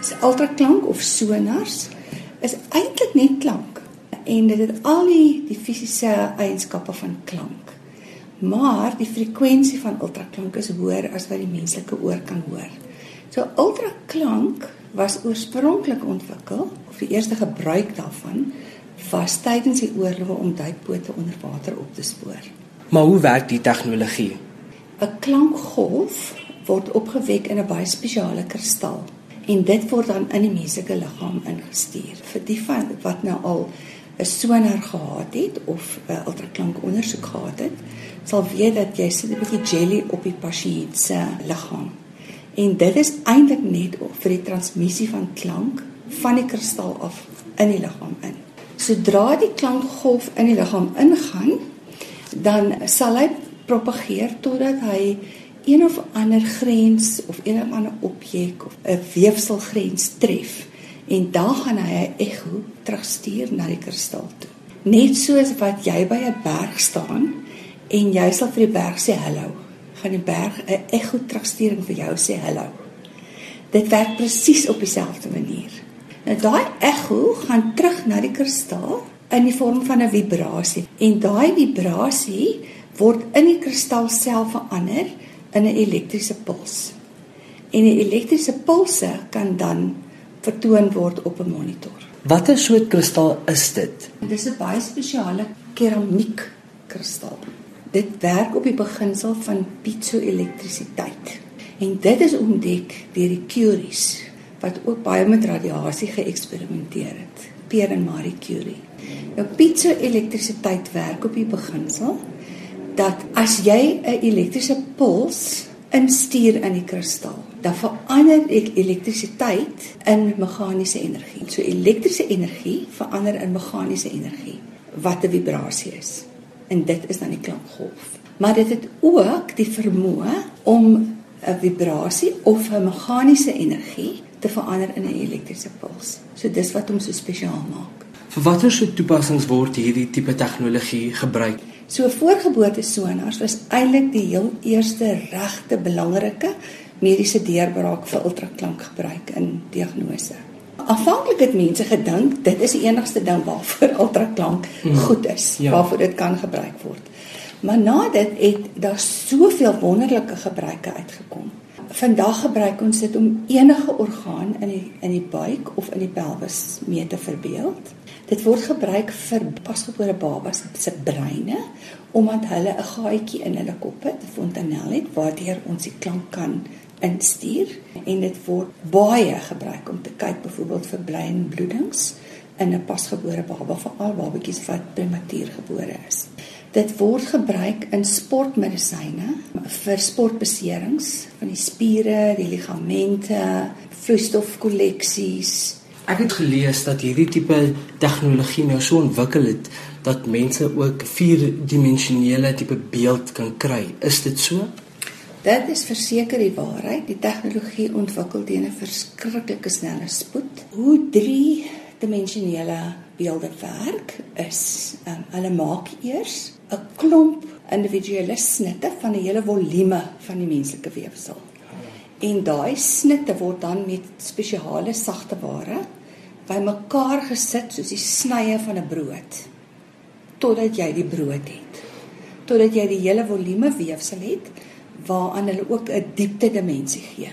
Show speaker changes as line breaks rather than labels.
Dis ultraklank of sonars is eintlik net klank en dit het al die die fisiese eienskappe van klank. Maar die frekwensie van ultraklank is hoër as wat die menslike oor kan hoor. So ultraklank was oorspronklik ontwikkel of die eerste gebruik daarvan was tydens die oorloë om duikbote onder water op te spoor.
Maar hoe werk die tegnologie?
'n Klankgolf word opgewek in 'n baie spesiale kristal en dit word dan in die menslike liggaam ingestuur. Vir die van wat nou al 'n sonar gehad het of 'n ultraklank ondersoek gehad het, sal weet dat jy sit 'n bietjie jelly op die pasiënt se liggaam. En dit is eintlik net vir die transmissie van klank van die kristal af in die liggaam in. Sodra die klankgolf in die liggaam ingaan, dan sal hy propageer totdat hy een of ander grens of een of ander objek of 'n weefselgrens tref en dan gaan hy 'n ekko terugstuur na die kristal toe. Net soos wat jy by 'n berg staan en jy sal vir die berg sê hallo, gaan die berg 'n ekko terugstuur en vir jou sê hallo. Dit werk presies op dieselfde manier. Nou daai ekko gaan terug na die kristal in die vorm van 'n vibrasie en daai vibrasie word in die kristal self verander in 'n elektriese puls. En 'n elektriese pulse kan dan vertoon word op 'n monitor.
Watter soort kristal is dit?
Dit is 'n baie spesiale keramiek kristal. Dit werk op die beginsel van piezoelektrisiteit. En dit is ontdek deur die Curies wat ook baie met radiasie geëksperimenteer het. Pierre en Marie Curie. Nou piezoelektrisiteit werk op die beginsel dat as jy 'n elektriese puls instuur in die kristal, dan verander ek elektrisiteit in meganiese energie. So elektriese energie verander in meganiese energie wat 'n vibrasie is. En dit is dan die klankgolf. Maar dit het ook die vermoë om 'n vibrasie of 'n meganiese energie te verander in 'n elektriese puls. So dis wat hom so spesiaal maak.
Vir watter soort toepassings word hierdie tipe tegnologie gebruik?
So voorgeboorte sonars was eintlik die heel eerste regte belangrike mediese deurbraak vir ultraklank gebruik in diagnose. Aanvanklik het mense gedink dit is die enigste ding waarvoor ultraklank hmm. goed is, ja. waarvoor dit kan gebruik word. Maar na dit het daar soveel wonderlike gebruike uitgekom. Vandag gebruik ons dit om enige orgaan in die in die buik of in die pelvis mee te verbeeld. Dit word gebruik vir pasgebore babas se breine omdat hulle 'n gaatjie in hulle kop het, 'n fontanel het waardeur ons die klank kan instuur en dit word baie gebruik om te kyk byvoorbeeld vir breinbloedings in 'n pasgebore baba veral babatjies wat prematuur gebore is. Dit word gebruik in sportmedisyne vir sportbeserings van die spiere, die ligamente, vloeistofkolleksies,
Ek het gelees dat hierdie tipe tegnologie nou so ontwikkel het dat mense ook vierdimensionele tipe beeld kan kry. Is dit so?
Dit is verseker die waarheid. Die tegnologie ontwikkel teen 'n verskriklike snelle spoed. Hoe driedimensionele beelde werk is, um, hulle maak eers 'n klomp individuele snitte van 'n hele volume van die menslike weefsel. En daai snitte word dan met spesiale sagte ware bymekaar gesit soos die snye van 'n brood totdat jy die brood het. Totdat jy die hele volume weefsel het waaraan hulle ook 'n diepte dimensie gee.